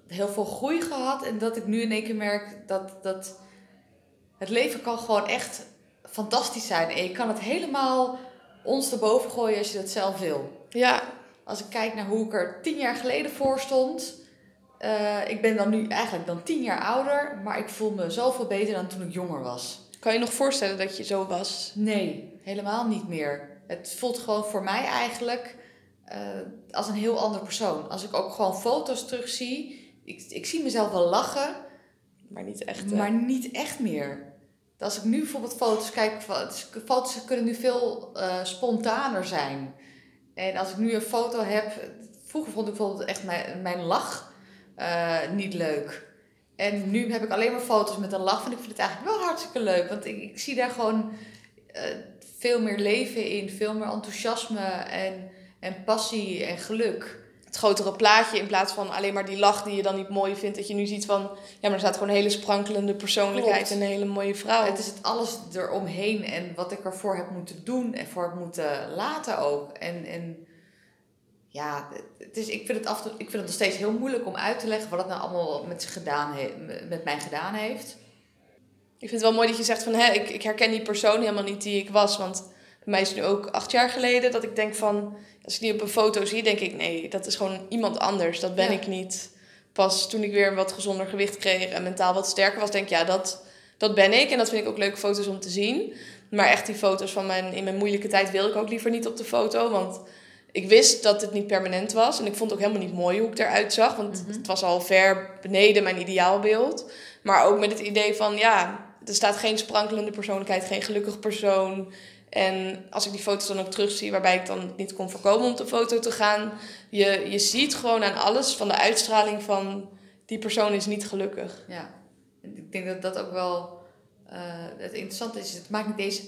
heel veel groei gehad. En dat ik nu in één keer merk dat, dat het leven kan gewoon echt fantastisch zijn. En je kan het helemaal ons erboven gooien als je dat zelf wil. Ja. Als ik kijk naar hoe ik er tien jaar geleden voor stond. Uh, ik ben dan nu eigenlijk dan tien jaar ouder. Maar ik voel me zoveel beter dan toen ik jonger was. Kan je nog voorstellen dat je zo was? Nee, helemaal niet meer het voelt gewoon voor mij eigenlijk uh, als een heel ander persoon. Als ik ook gewoon foto's terugzie, ik, ik zie mezelf wel lachen. Maar niet echt. Hè? Maar niet echt meer. Als ik nu bijvoorbeeld foto's kijk, foto's kunnen nu veel uh, spontaner zijn. En als ik nu een foto heb, vroeger vond ik bijvoorbeeld echt mijn, mijn lach uh, niet leuk. En nu heb ik alleen maar foto's met een lach. En ik vind het eigenlijk wel hartstikke leuk. Want ik, ik zie daar gewoon uh, veel meer leven in, veel meer enthousiasme en, en passie en geluk. het grotere plaatje. In plaats van alleen maar die lach die je dan niet mooi vindt. Dat je nu ziet van, ja, maar er staat gewoon een hele sprankelende persoonlijkheid Klopt. en een hele mooie vrouw. Het is het alles eromheen en wat ik ervoor heb moeten doen en voor heb moeten laten ook. En, en ja, het is, ik, vind het af ik vind het nog steeds heel moeilijk om uit te leggen wat het nou allemaal met, zich gedaan he- met mij gedaan heeft. Ik vind het wel mooi dat je zegt van, hè, ik, ik herken die persoon helemaal niet die ik was. Want bij mij is het nu ook acht jaar geleden dat ik denk van, als ik die op een foto zie, denk ik, nee, dat is gewoon iemand anders. Dat ben Ja. ik niet. Pas toen ik weer een wat gezonder gewicht kreeg en mentaal wat sterker was, denk ik, ja, dat, dat ben ik. En dat vind ik ook leuke foto's om te zien. Maar echt die foto's van mijn, in mijn moeilijke tijd wil ik ook liever niet op de foto. Want ik wist dat het niet permanent was. En ik vond het ook helemaal niet mooi hoe ik eruit zag. Want Mhm. het was al ver beneden mijn ideaalbeeld. Maar ook met het idee van, ja, er staat geen sprankelende persoonlijkheid, geen gelukkig persoon. En als ik die foto's dan ook terugzie, waarbij ik dan niet kon voorkomen om de foto te gaan. Je, je ziet gewoon aan alles van de uitstraling van, die persoon is niet gelukkig. Ja, ik denk dat dat ook wel eh, het interessante is. Het maakt niet eens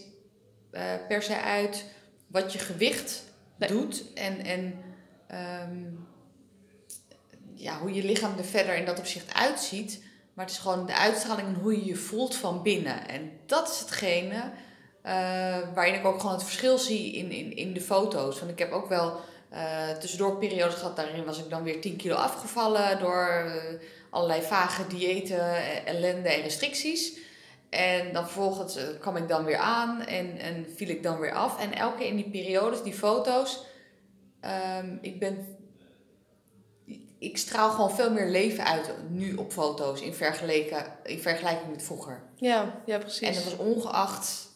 eh, per se uit wat je gewicht Nee. doet en, en ehm, ja, hoe je lichaam er verder in dat opzicht uitziet. Maar het is gewoon de uitstraling en hoe je je voelt van binnen. En dat is hetgene eh, waarin ik ook gewoon het verschil zie in, in, in de foto's. Want ik heb ook wel eh, tussendoor periodes gehad, daarin was ik dan weer 10 kilo afgevallen door eh, allerlei vage diëten, ellende en restricties. En dan vervolgens kwam ik dan weer aan en, en viel ik dan weer af. En elke in die periodes, die foto's, ehm, ik ben... Ik straal gewoon veel meer leven uit nu op foto's in, vergeleken, in vergelijking met vroeger. Ja, ja precies. En dat was ongeacht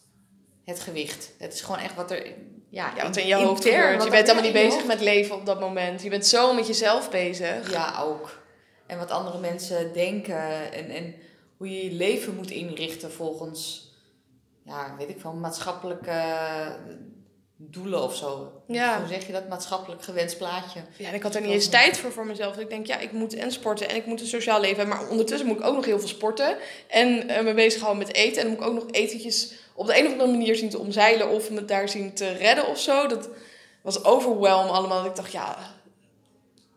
het gewicht. Het is gewoon echt wat er... Ja, ja, wat in je hoofd gebeurt. Je bent helemaal ja, niet bezig met leven op dat moment. Je bent zo met jezelf bezig. Ja, ook. En wat andere mensen denken en, en hoe je je leven moet inrichten volgens, ja, weet ik wel, maatschappelijke doelen of zo. Ja. Hoe zeg je dat? Maatschappelijk gewenst plaatje. Ja, en ik had er niet eens tijd voor voor mezelf. Ik denk, ja, ik moet en sporten en ik moet een sociaal leven hebben. Maar ondertussen moet ik ook nog heel veel sporten. En eh, me bezighouden met eten. En dan moet ik ook nog etentjes op de een of andere manier zien te omzeilen. Of me daar zien te redden of zo. Dat was overwhelm allemaal. Dat ik dacht, ja,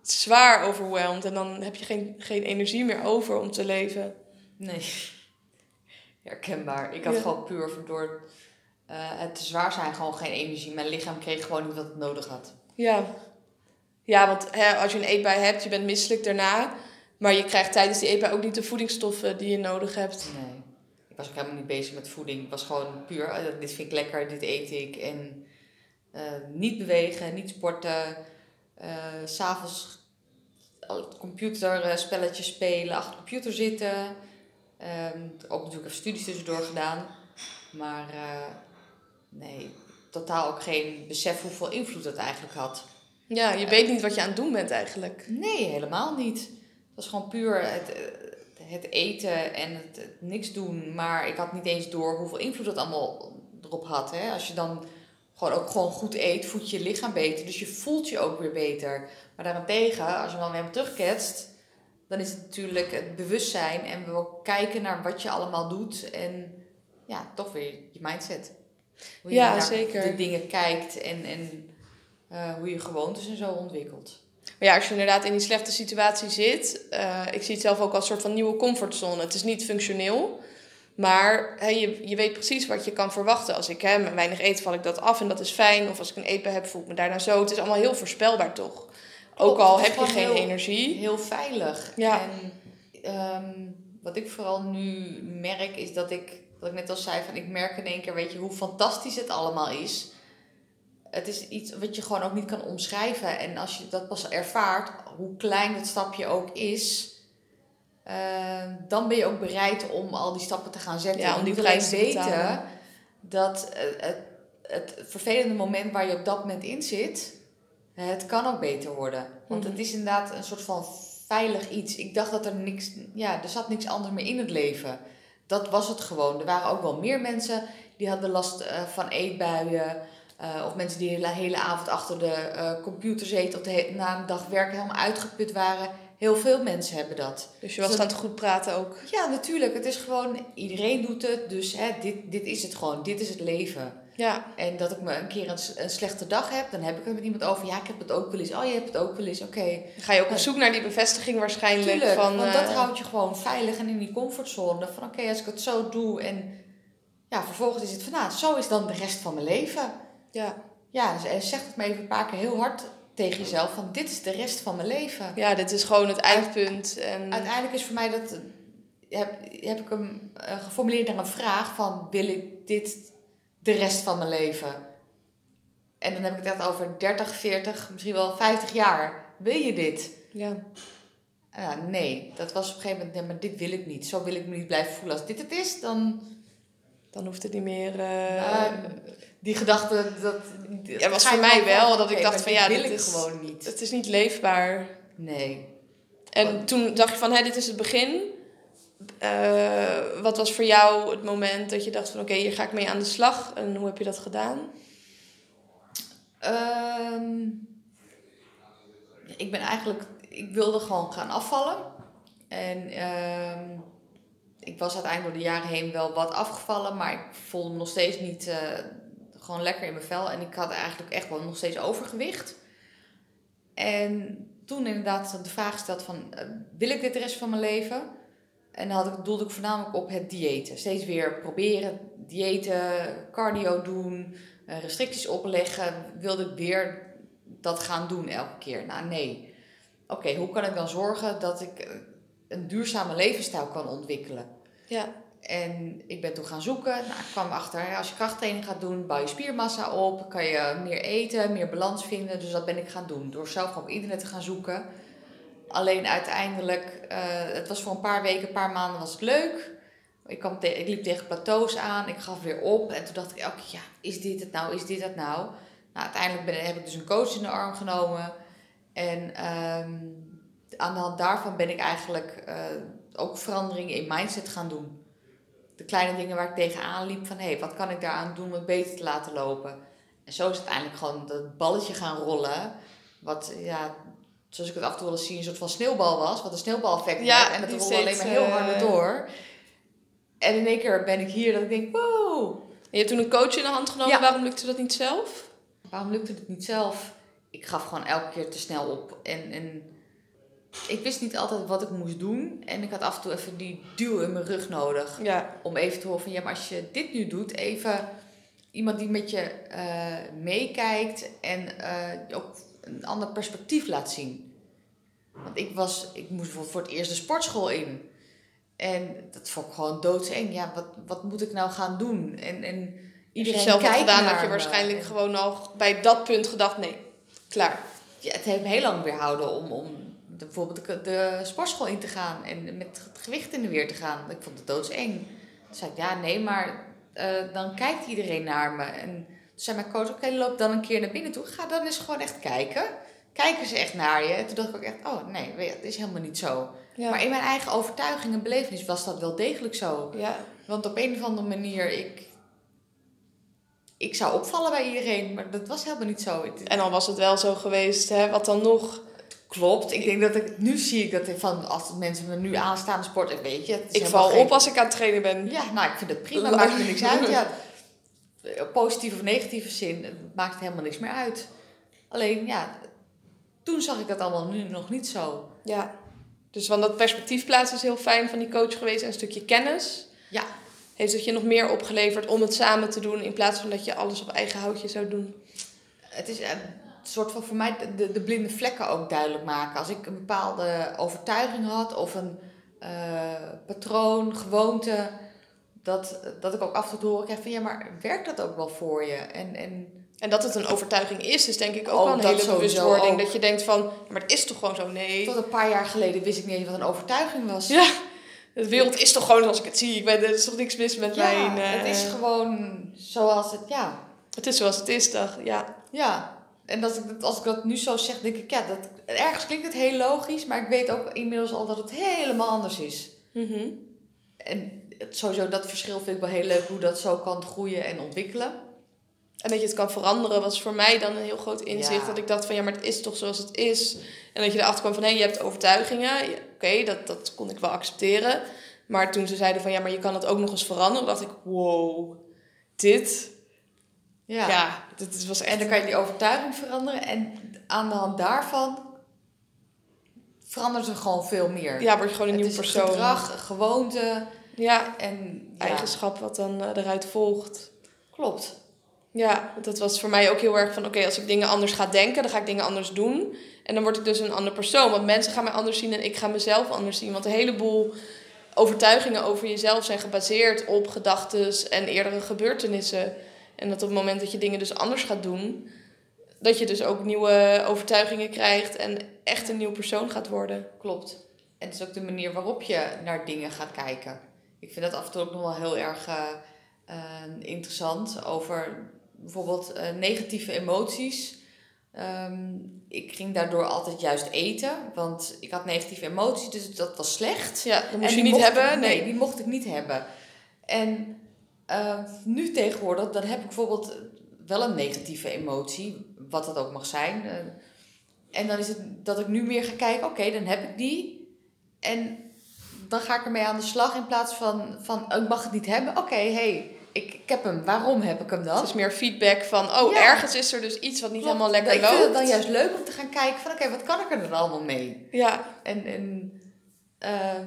zwaar overwhelmed. En dan heb je geen, geen energie meer over om te leven. Nee, <laughs> herkenbaar. Ik had Ja. gewoon puur door eh, het te zwaar zijn gewoon geen energie. Mijn lichaam kreeg gewoon niet wat het nodig had. Ja, ja want hè, als je een eetbui hebt, je bent misselijk daarna. Maar je krijgt tijdens die eetbui ook niet de voedingsstoffen die je nodig hebt. Nee. Ik was ook helemaal niet bezig met voeding. Ik was gewoon puur, eh, dit vind ik lekker, dit eet ik. En eh, niet bewegen, niet sporten. s S'avonds computerspelletjes spelen, achter de computer zitten. Ehm, ook natuurlijk even studies tussendoor gedaan. Maar nee, totaal ook geen besef hoeveel invloed dat eigenlijk had. Ja, je weet niet wat je aan het doen bent eigenlijk. Nee, helemaal niet. Het was gewoon puur het, het eten en het, het niks doen. Maar ik had niet eens door hoeveel invloed dat allemaal erop had. Hè? Als je dan gewoon ook gewoon goed eet, voedt je je lichaam beter. Dus je voelt je ook weer beter. Maar daarentegen, als je dan weer terugketst, dan is het natuurlijk het bewustzijn. En we kijken naar wat je allemaal doet. En ja, toch weer je mindset. Hoe je Ja, naar zeker. de dingen kijkt en, en eh, hoe je gewoontes en zo ontwikkelt. Maar ja, als je inderdaad in die slechte situatie zit, eh, ik zie het zelf ook als een soort van nieuwe comfortzone. Het is niet functioneel, maar hè, je, je weet precies wat je kan verwachten. Als ik hè, weinig eet, val ik dat af en dat is fijn. Of als ik een eetbui heb, voel ik me daarna zo. Het is allemaal heel voorspelbaar toch? Ook al heb je geen heel- energie. Heel veilig. Ja. En ehm, wat ik vooral nu merk is dat ik, wat ik net al zei, van ik merk in één keer, weet je, hoe fantastisch het allemaal is. Het is iets wat je gewoon ook niet kan omschrijven. En als je dat pas ervaart, hoe klein het stapje ook is, eh, dan ben je ook bereid om al die stappen te gaan zetten. Ja, om die prijs te weten dat het, het vervelende moment waar je op dat moment in zit, het kan ook beter worden. Want Mhm. het is inderdaad een soort van veilig iets. Ik dacht dat er niks, ja, er zat niks anders meer in het leven. Dat was het gewoon. Er waren ook wel meer mensen die hadden last eh, van eetbuien. eh, of mensen die de hele, avond achter de eh, computer zeten of de na een dag werken helemaal uitgeput waren. Heel veel mensen hebben dat. Dus je was Dus aan het goed praten ook. Ja, natuurlijk. Het is gewoon, iedereen doet het. Dus hè, dit, dit is het gewoon. Dit is het leven. Ja, En dat ik me een keer een, slechte dag heb, dan heb ik het met iemand over. Ja, ik heb het ook wel eens. Oh, je hebt het ook wel eens. Oké. ga je ook op zoek naar die bevestiging waarschijnlijk. Tuurlijk, van, want dat eh, houdt je gewoon veilig en in die comfortzone. Van oké, als ik het zo doe en ja, vervolgens is het van nou, zo is dan de rest van mijn leven. Ja. Ja, dus, en zeg het maar even een paar keer heel hard tegen jezelf van dit is de rest van mijn leven. ja, dit is gewoon het eindpunt. En, Uiteindelijk is voor mij dat, heb, heb ik hem eh, geformuleerd naar een vraag van wil ik dit de rest van mijn leven? En dan heb ik het echt over 30, 40, misschien wel 50 jaar. Wil je dit? ja. Ja, nee, dat was op een gegeven moment, nee, maar dit wil ik niet. Zo wil ik me niet blijven voelen. Als dit het is, dan... Dan hoeft het niet meer... eh, die gedachte, dat... Ja, was voor mij wel dat ik dacht van, dit ja, wil dit ik is- gewoon niet. het is niet leefbaar. Nee. En toen dacht je van, hé, dit is het begin. Eh, wat was voor jou het moment dat je dacht van, oké, hier ga ik mee aan de slag. En hoe heb je dat gedaan? Ehm, ik ben eigenlijk, ik wilde gewoon gaan afvallen. En ehm, ik was uiteindelijk door de jaren heen wel wat afgevallen, maar ik voelde me nog steeds niet eh, gewoon lekker in mijn vel. En ik had eigenlijk echt wel nog steeds overgewicht. En toen inderdaad de vraag gesteld van, eh, wil ik dit de rest van mijn leven? En dan had ik, doelde ik voornamelijk op het diëten. Steeds weer proberen, diëten, cardio doen, eh, restricties opleggen. Wilde ik weer dat gaan doen elke keer? Nou, nee. Oké, hoe kan ik dan zorgen dat ik eh, een duurzame levensstijl kan ontwikkelen? Ja, En ik ben toen gaan zoeken. Nou, ik kwam achter, als je krachttraining gaat doen, bouw je spiermassa op. Kan je meer eten, meer balans vinden. Dus dat ben ik gaan doen. Door zelf op internet te gaan zoeken. Alleen uiteindelijk, eh, het was voor een paar weken, een paar maanden was het leuk. Ik, kwam ik liep tegen plateaus aan, ik gaf weer op. En toen dacht ik ja, is dit het nou, is dit het nou? Nou, uiteindelijk ben, heb ik dus een coach in de arm genomen. En ehm, aan de hand daarvan ben ik eigenlijk eh, ook veranderingen in mindset gaan doen de kleine dingen waar ik tegenaan liep van hé, hey, wat kan ik daaraan doen om het beter te laten lopen? En zo is het uiteindelijk gewoon dat balletje gaan rollen. Wat ja, zoals ik het af en toe wel eens zie, een soort van sneeuwbal was. Wat een sneeuwbaleffect Ja. En die rolde alleen maar heel eh, hard door. En in één keer ben ik hier dat ik denk, wow, En je hebt toen een coach in de hand genomen. Ja. Waarom lukte dat niet zelf? waarom lukte het niet zelf? Ik gaf gewoon elke keer te snel op. En, en ik wist niet altijd wat ik moest doen. En ik had af en toe even die duw in mijn rug nodig. Ja, om even te horen van ja, maar als je dit nu doet, even iemand die met je eh, meekijkt en eh, ook een ander perspectief laat zien. Want ik was, ik moest bijvoorbeeld voor het eerst de sportschool in. En dat vond ik gewoon doodseng. Ja, wat, wat moet ik nou gaan doen? En, en iedereen zelf kijkt gedaan, had je waarschijnlijk En- gewoon al bij dat punt gedacht, nee, klaar. ja, het heeft me heel lang weerhouden om, om de, bijvoorbeeld de, de sportschool in te gaan en met het gewicht in de weer te gaan. Ik vond het doodseng. Toen zei ik, ja, nee, maar eh, dan kijkt iedereen naar me. En toen zei mijn coach, oké, loop dan een keer naar binnen toe. Ga dan eens gewoon echt kijken. Kijken ze echt naar je? En toen dacht ik ook echt, oh nee, het is helemaal niet zo. Ja. Maar in mijn eigen overtuiging en belevenis was dat wel degelijk zo. ja. Want op een of andere manier, ik, ik zou opvallen bij iedereen, maar dat was helemaal niet zo. En dan was het wel zo geweest, hè, wat dan nog? Klopt. Ik denk dat ik nu zie ik dat ik van als mensen me nu aanstaan sport, weet je. Ik val geen- op als ik aan het trainen ben. Ja, nou, ik vind het prima. Maakt me niks uit. Ja, <laughs> positieve of negatieve zin, het maakt helemaal niks meer uit. Alleen, ja, toen zag ik dat allemaal nu nog niet zo. Ja. Dus van dat perspectief plaatsen is heel fijn van die coach geweest en een stukje kennis. Ja. Heeft het je nog meer opgeleverd om het samen te doen in plaats van dat je alles op eigen houtje zou doen? Het is een soort van voor mij de, de blinde vlekken ook duidelijk maken. Als ik een bepaalde overtuiging had of een eh, patroon, gewoonte, dat, dat ik ook af en toe horen krijg van ja, maar werkt dat ook wel voor je? En, en En dat het een overtuiging is, is denk ik ook Oh, wel een dat hele bewustwording. ook. Dat je denkt van, maar het is toch gewoon zo? Nee. tot een paar jaar geleden wist ik niet eens wat een overtuiging was. Ja, de wereld is toch gewoon zoals ik het zie. Ik ben, er is toch niks mis met Ja, mijn... eh, het is gewoon zoals het, ja. het is zoals het is, toch? Ja. Ja, en als ik, dat, als ik dat nu zo zeg, denk ik, ja, dat, ergens klinkt het heel logisch, maar ik weet ook inmiddels al dat het helemaal anders is. Mhm. En sowieso dat verschil vind ik wel heel leuk, hoe dat zo kan groeien en ontwikkelen. En dat je het kan veranderen was voor mij dan een heel groot inzicht. Ja. Dat ik dacht van ja, maar het is toch zoals het is. En dat je erachter kwam van hé, je hebt overtuigingen. Oké, dat, dat kon ik wel accepteren. Maar toen ze zeiden van ja, maar je kan het ook nog eens veranderen. dacht ik, wow, dit. Ja. Ja, dit was En echt... dan kan je die overtuiging veranderen. En aan de hand daarvan verandert er gewoon veel meer. Ja, word je gewoon een het nieuw is persoon. gedrag, gewoonte Ja, en eigenschap wat dan eh, eruit volgt. klopt. Ja, dat was voor mij ook heel erg van... Oké, als ik dingen anders ga denken, dan ga ik dingen anders doen. En dan word ik dus een ander persoon. Want mensen gaan mij anders zien en ik ga mezelf anders zien. Want een heleboel overtuigingen over jezelf zijn gebaseerd op gedachten en eerdere gebeurtenissen. En dat op het moment dat je dingen dus anders gaat doen... dat je dus ook nieuwe overtuigingen krijgt en echt een nieuw persoon gaat worden. Klopt. En het is ook de manier waarop je naar dingen gaat kijken. Ik vind dat af en toe ook nog wel heel erg eh, eh, interessant over bijvoorbeeld eh, negatieve emoties. Ehm, ik ging daardoor altijd juist eten, want ik had negatieve emoties, dus dat was slecht. Ja, dat moest En je die niet mocht ik- hebben. nee, Nee. die mocht ik niet hebben. En nu tegenwoordig, dan heb ik bijvoorbeeld wel een negatieve emotie, wat dat ook mag zijn. En dan is het dat ik nu meer ga kijken, oké, dan heb ik die. En dan ga ik ermee aan de slag in plaats van, van oh, ik mag het niet hebben. Oké, hey, ik, ik heb hem. Waarom heb ik hem dan? Het is meer feedback van, oh, Ja. ergens is er dus iets wat niet Klopt. helemaal lekker ik vind loopt. het dan juist leuk om te gaan kijken van, oké, wat kan ik er dan allemaal mee? Ja, En, en ehm,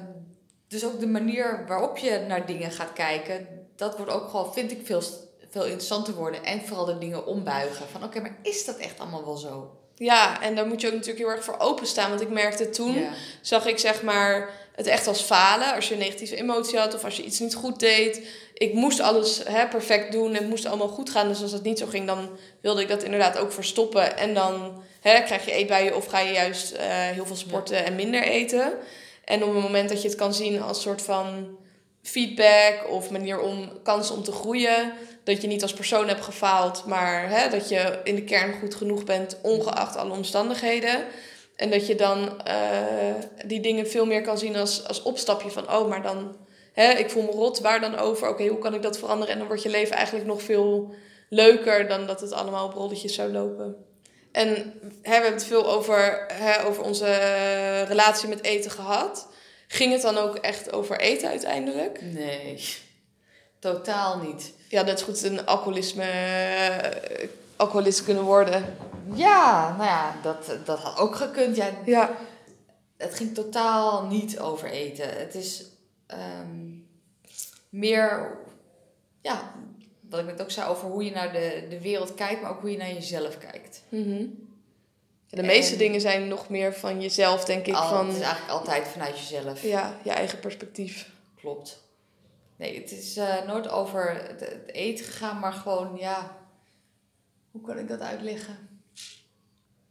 dus ook de manier waarop je naar dingen gaat kijken, dat wordt ook gewoon, vind ik, veel, veel interessanter worden. En vooral de dingen ombuigen. Van oké, maar is dat echt allemaal wel zo? ja, en daar moet je ook natuurlijk heel erg voor openstaan. Want ik merkte toen, Ja. zag ik zeg maar het echt als falen. Als je een negatieve emotie had of als je iets niet goed deed. Ik moest alles hè, perfect doen en het moest allemaal goed gaan. Dus als dat niet zo ging, dan wilde ik dat inderdaad ook verstoppen. En dan hè, krijg je eetbuien of ga je juist eh, heel veel sporten en minder eten. En op het moment dat je het kan zien als soort van feedback of manier om kans om te groeien. Dat je niet als persoon hebt gefaald, maar hè, dat je in de kern goed genoeg bent, ongeacht alle omstandigheden. En dat je dan eh, die dingen veel meer kan zien als, als opstapje van, oh, maar dan, hè, ik voel me rot, waar dan over? Oké, hoe kan ik dat veranderen? En dan wordt je leven eigenlijk nog veel leuker dan dat het allemaal op rolletjes zou lopen. En hè, we hebben het veel over, hè, over onze relatie met eten gehad. Ging het dan ook echt over eten uiteindelijk? Nee, totaal niet. Ja, net zo goed een alcoholisme, eh, alcoholist kunnen worden. Ja, nou ja, dat, dat had ook gekund. Ja, Ja, het ging totaal niet over eten. Het is ehm, meer, ja, wat ik net ook zei over hoe je naar de, de wereld kijkt, maar ook hoe je naar jezelf kijkt. Mhm. De meeste En- dingen zijn nog meer van jezelf, denk ik. Al, van Het is eigenlijk altijd vanuit jezelf. ja, je eigen perspectief. Klopt. Nee, het is eh, nooit over het, het eten gegaan, maar gewoon, ja, hoe kan ik dat uitleggen?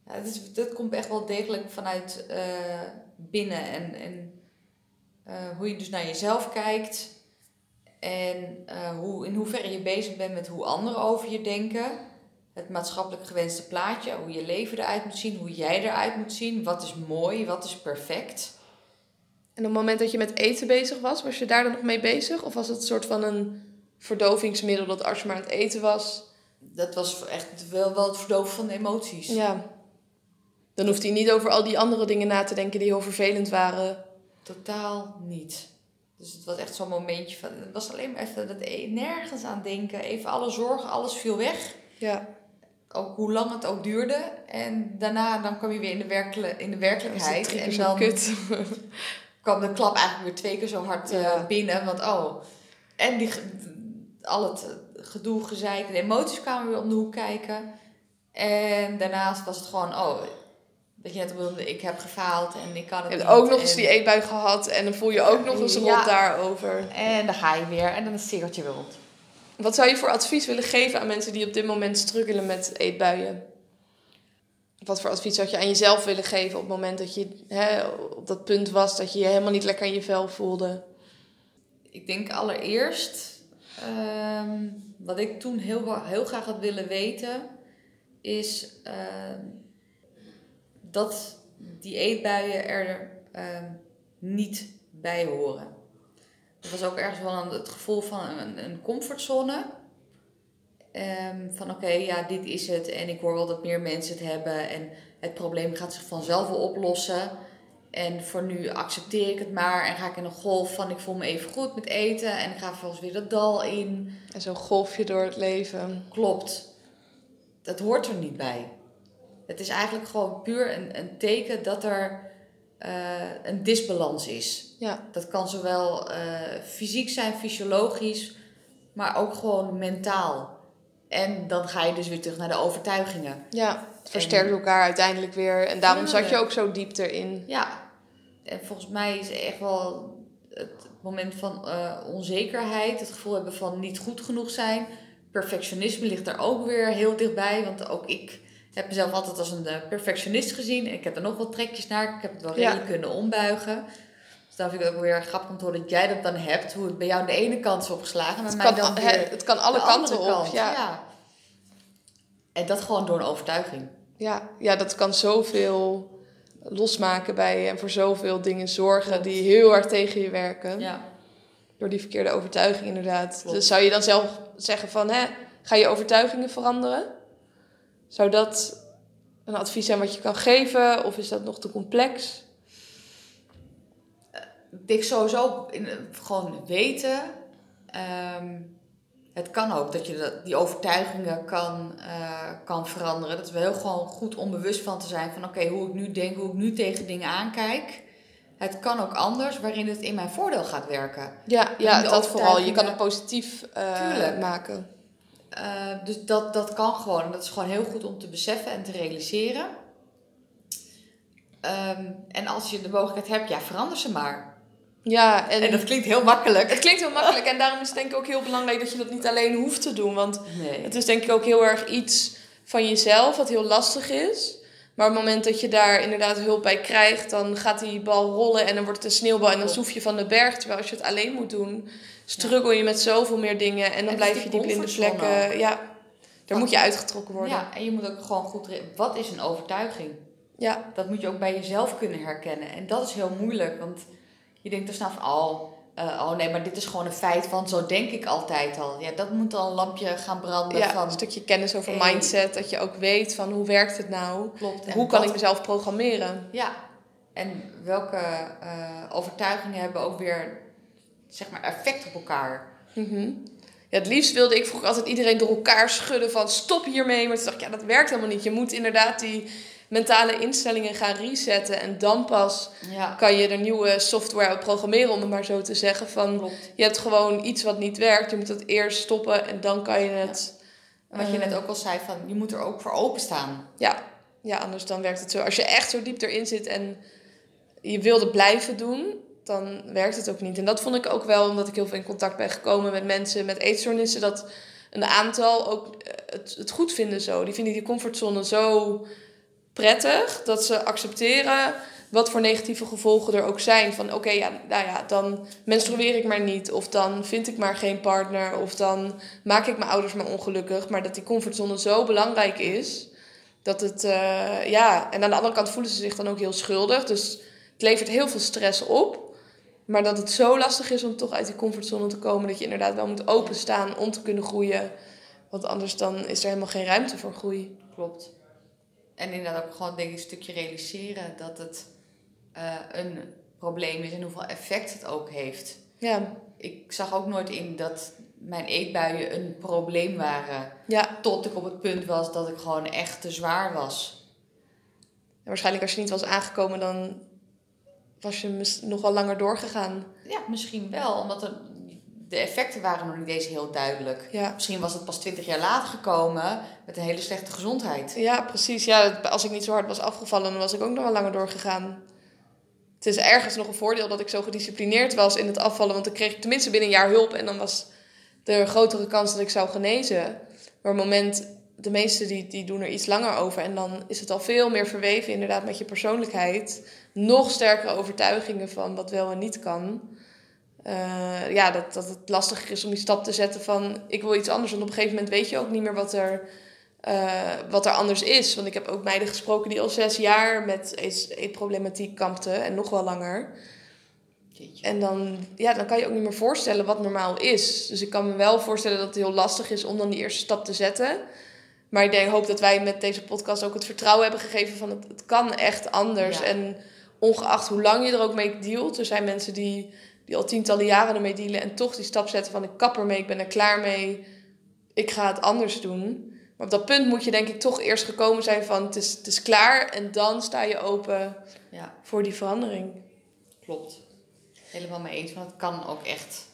Ja, het is, dat komt echt wel degelijk vanuit eh, binnen en, en eh, hoe je dus naar jezelf kijkt en eh, hoe, in hoeverre je bezig bent met hoe anderen over je denken. Het maatschappelijk gewenste plaatje, hoe je leven eruit moet zien, hoe jij eruit moet zien, wat is mooi, wat is perfect. En op het moment dat je met eten bezig was, was je daar dan nog mee bezig? Of was het een soort van een verdovingsmiddel dat als je maar aan het eten was? Dat was echt wel, wel het verdoven van de emoties. Ja. Dan hoeft hij niet over al die andere dingen na te denken die heel vervelend waren. Totaal niet. Dus het was echt zo'n momentje van... Het was alleen maar even dat e- nergens aan denken. Even alle zorgen, alles viel weg. Ja, Ook hoe lang het ook duurde. En daarna dan kwam je weer in de, werkele, in de werkelijkheid. En dan kut. <laughs> kwam de klap eigenlijk weer twee keer zo hard eh, Ja. binnen. Want oh... En die, al het gedoe, gezeik, de emoties kwamen weer om de hoek kijken. En daarnaast was het gewoon... Oh, dat je net wilde, ik heb gefaald en ik kan het niet. ook nog eens En- die eetbui gehad en dan voel je ook nog eens Ja. daarover. En dan ga je weer en dan is het cirkeltje weer rond. Wat zou je voor advies willen geven aan mensen die op dit moment struggelen met eetbuien? Wat voor advies zou je aan jezelf willen geven op het moment dat je hè, op dat punt was dat je je helemaal niet lekker in je vel voelde? Ik denk allereerst, ehm, wat ik toen heel, heel graag had willen weten, is ehm, dat die eetbuien er ehm, niet bij horen. Dat was ook ergens wel het gevoel van een, een comfortzone. Van oké, ja, dit is het en ik hoor wel dat meer mensen het hebben en het probleem gaat zich vanzelf wel oplossen. En voor nu accepteer ik het maar en ga ik in een golf van ik voel me even goed met eten en ik ga vervolgens weer dat dal in. En zo'n golfje door het leven. Klopt. dat hoort er niet bij. Het is eigenlijk gewoon puur een, een teken dat er eh, een disbalans is. Ja. Dat kan zowel eh, fysiek zijn, fysiologisch, maar ook gewoon mentaal. En dan ga je dus weer terug naar de overtuigingen. Ja, het versterkt elkaar uiteindelijk weer. En daarom zat je ook zo diep erin. Ja, en volgens mij is echt wel het moment van eh, onzekerheid, het gevoel hebben van niet goed genoeg zijn. Perfectionisme ligt daar ook weer heel dichtbij, want ook ik heb mezelf altijd als een eh, perfectionist gezien. Ik heb er nog wat trekjes naar, ik heb het wel Ja. redelijk kunnen ombuigen. Dus dan vind ik het ook weer grappig om te horen dat jij dat dan hebt, hoe het bij jou aan de ene kant is opgeslagen. Het maar kan, mij dan hè, weer het kan alle kanten op. kant. Ja. En dat gewoon door een overtuiging. Ja. ja, dat kan zoveel losmaken bij je en voor zoveel dingen zorgen die heel hard tegen je werken. Ja. Door die verkeerde overtuiging inderdaad. Klopt. Dus zou je dan zelf zeggen van, hè, ga je overtuigingen veranderen? Zou dat een advies zijn wat je kan geven? Of is dat nog te complex? Ik sowieso in, gewoon weten. ehm, het kan ook dat je dat, die overtuigingen kan, eh, kan veranderen. Dat we heel gewoon goed onbewust van te zijn van oké, hoe ik nu denk, hoe ik nu tegen dingen aankijk. Het kan ook anders, waarin het in mijn voordeel gaat werken. Ja, ja dat vooral. Je kan het positief eh, maken. Eh, dus dat, dat kan gewoon. En dat is gewoon heel goed om te beseffen en te realiseren. Ehm, en als je de mogelijkheid hebt, ja, verander ze maar. Ja, en, En dat klinkt heel makkelijk. het klinkt heel makkelijk. En daarom is het denk ik ook heel belangrijk dat je dat niet alleen hoeft te doen. Want Nee. Het is denk ik ook heel erg iets van jezelf wat heel lastig is. Maar op het moment dat je daar inderdaad hulp bij krijgt, dan gaat die bal rollen en dan wordt het een sneeuwbal en dan zoef je van de berg. Terwijl als je het alleen moet doen, struggle je met zoveel meer dingen en dan En blijf dus je die blinde ook. Ja, daar moet je uitgetrokken worden. Ja, en je moet ook gewoon goed... Wat is een overtuiging? Ja, Dat moet je ook bij jezelf kunnen herkennen. En dat is heel moeilijk, want je denkt er snel van... Oh, oh nee, maar dit is gewoon een feit, want zo denk ik altijd al. Ja, dat moet al een lampje gaan branden ja van... een stukje kennis over Hey. mindset, dat je ook weet van hoe werkt het nou? Klopt. En Hoe kan ik mezelf programmeren? Ja, en welke eh, overtuigingen hebben ook weer, zeg maar, effect op elkaar? Mhm. Ja, het liefst wilde ik vroeger altijd iedereen door elkaar schudden van stop hiermee. Maar toen dacht ik, ja, dat werkt helemaal niet. Je moet inderdaad die mentale instellingen gaan resetten. En dan pas Ja, kan je er nieuwe software op programmeren, om het maar zo te zeggen. Van, klopt. je hebt gewoon iets wat niet werkt. Je moet het eerst stoppen en dan kan je het... Wat je eh, net ook al zei, van, je moet er ook voor openstaan. Ja, ja, anders dan werkt het zo. Als je echt zo diep erin zit en je wilde blijven doen, dan werkt het ook niet. En dat vond ik ook wel, omdat ik heel veel in contact ben gekomen met mensen met eetstoornissen, dat een aantal ook eh, het, het goed vinden zo. Die vinden die comfortzone zo prettig dat ze accepteren wat voor negatieve gevolgen er ook zijn. Van oké, ja, nou ja, dan menstrueer ik maar niet. Of dan vind ik maar geen partner. Of dan maak ik mijn ouders maar ongelukkig. Maar dat die comfortzone zo belangrijk is. Dat het, eh, ja, en aan de andere kant voelen ze zich dan ook heel schuldig. Dus het levert heel veel stress op. Maar dat het zo lastig is om toch uit die comfortzone te komen. Dat je inderdaad wel moet openstaan om te kunnen groeien. Want anders dan is er helemaal geen ruimte voor groei. Klopt. En inderdaad ook gewoon, denk ik, een stukje realiseren dat het eh, een probleem is en hoeveel effect het ook heeft. Ja, Ik zag ook nooit in dat mijn eetbuien een probleem waren. ja. Tot ik op het punt was dat ik gewoon echt te zwaar was. En waarschijnlijk als je niet was aangekomen, dan was je mis- nog wel langer doorgegaan. Ja, misschien wel, omdat er, de effecten waren nog niet eens heel duidelijk. Ja. Misschien was het pas twintig jaar later gekomen met een hele slechte gezondheid. Ja, precies. Ja, als ik niet zo hard was afgevallen, dan was ik ook nog wel langer doorgegaan. Het is ergens nog een voordeel dat ik zo gedisciplineerd was in het afvallen. Want dan kreeg ik tenminste binnen een jaar hulp. En dan was er een grotere kans dat ik zou genezen. Maar op het moment, de meesten die, die doen er iets langer over. En dan is het al veel meer verweven inderdaad met je persoonlijkheid. Nog sterkere overtuigingen van wat wel en niet kan. Eh, ja, dat, dat het lastiger is om die stap te zetten van ik wil iets anders. Want op een gegeven moment weet je ook niet meer wat er eh, wat er anders is. Want ik heb ook meiden gesproken die al zes jaar met eet- eetproblematiek kampten en nog wel langer. Jeetje. En dan, ja, dan kan je ook niet meer voorstellen wat normaal is. Dus ik kan me wel voorstellen dat het heel lastig is om dan die eerste stap te zetten. Maar ik denk, hoop dat wij met deze podcast ook het vertrouwen hebben gegeven van het, het kan echt anders. Ja. En ongeacht hoe lang je er ook mee dealt, er zijn mensen die, die al tientallen jaren ermee dealen en toch die stap zetten van ik kap ermee, ik ben er klaar mee, ik ga het anders doen. Maar op dat punt moet je denk ik toch eerst gekomen zijn van het is, het is klaar. En dan sta je open Ja, voor die verandering. klopt. Helemaal mee eens, want het kan ook echt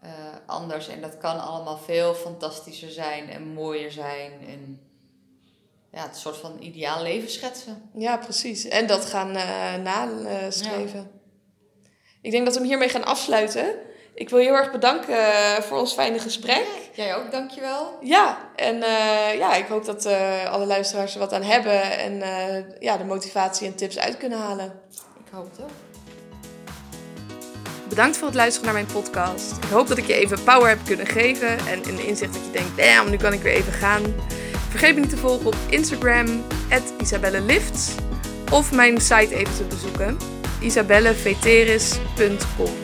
eh, anders. En dat kan allemaal veel fantastischer zijn en mooier zijn. En ja, het soort van ideaal leven schetsen. Ja, precies. En dat gaan eh nastreven. Ik denk dat we hem hiermee gaan afsluiten. Ik wil je heel erg bedanken eh, voor ons fijne gesprek. Jij ook, dankjewel. Ja, en eh, ja, ik hoop dat eh, alle luisteraars er wat aan hebben en ja, de motivatie en tips uit kunnen halen. Ik hoop het ook. Bedankt voor het luisteren naar mijn podcast. Ik hoop dat ik je even power heb kunnen geven en een inzicht dat je denkt, damn, nu kan ik weer even gaan. Vergeet me niet te volgen op Instagram, isabellelifts, of mijn site even te bezoeken, isabelleveteris.com.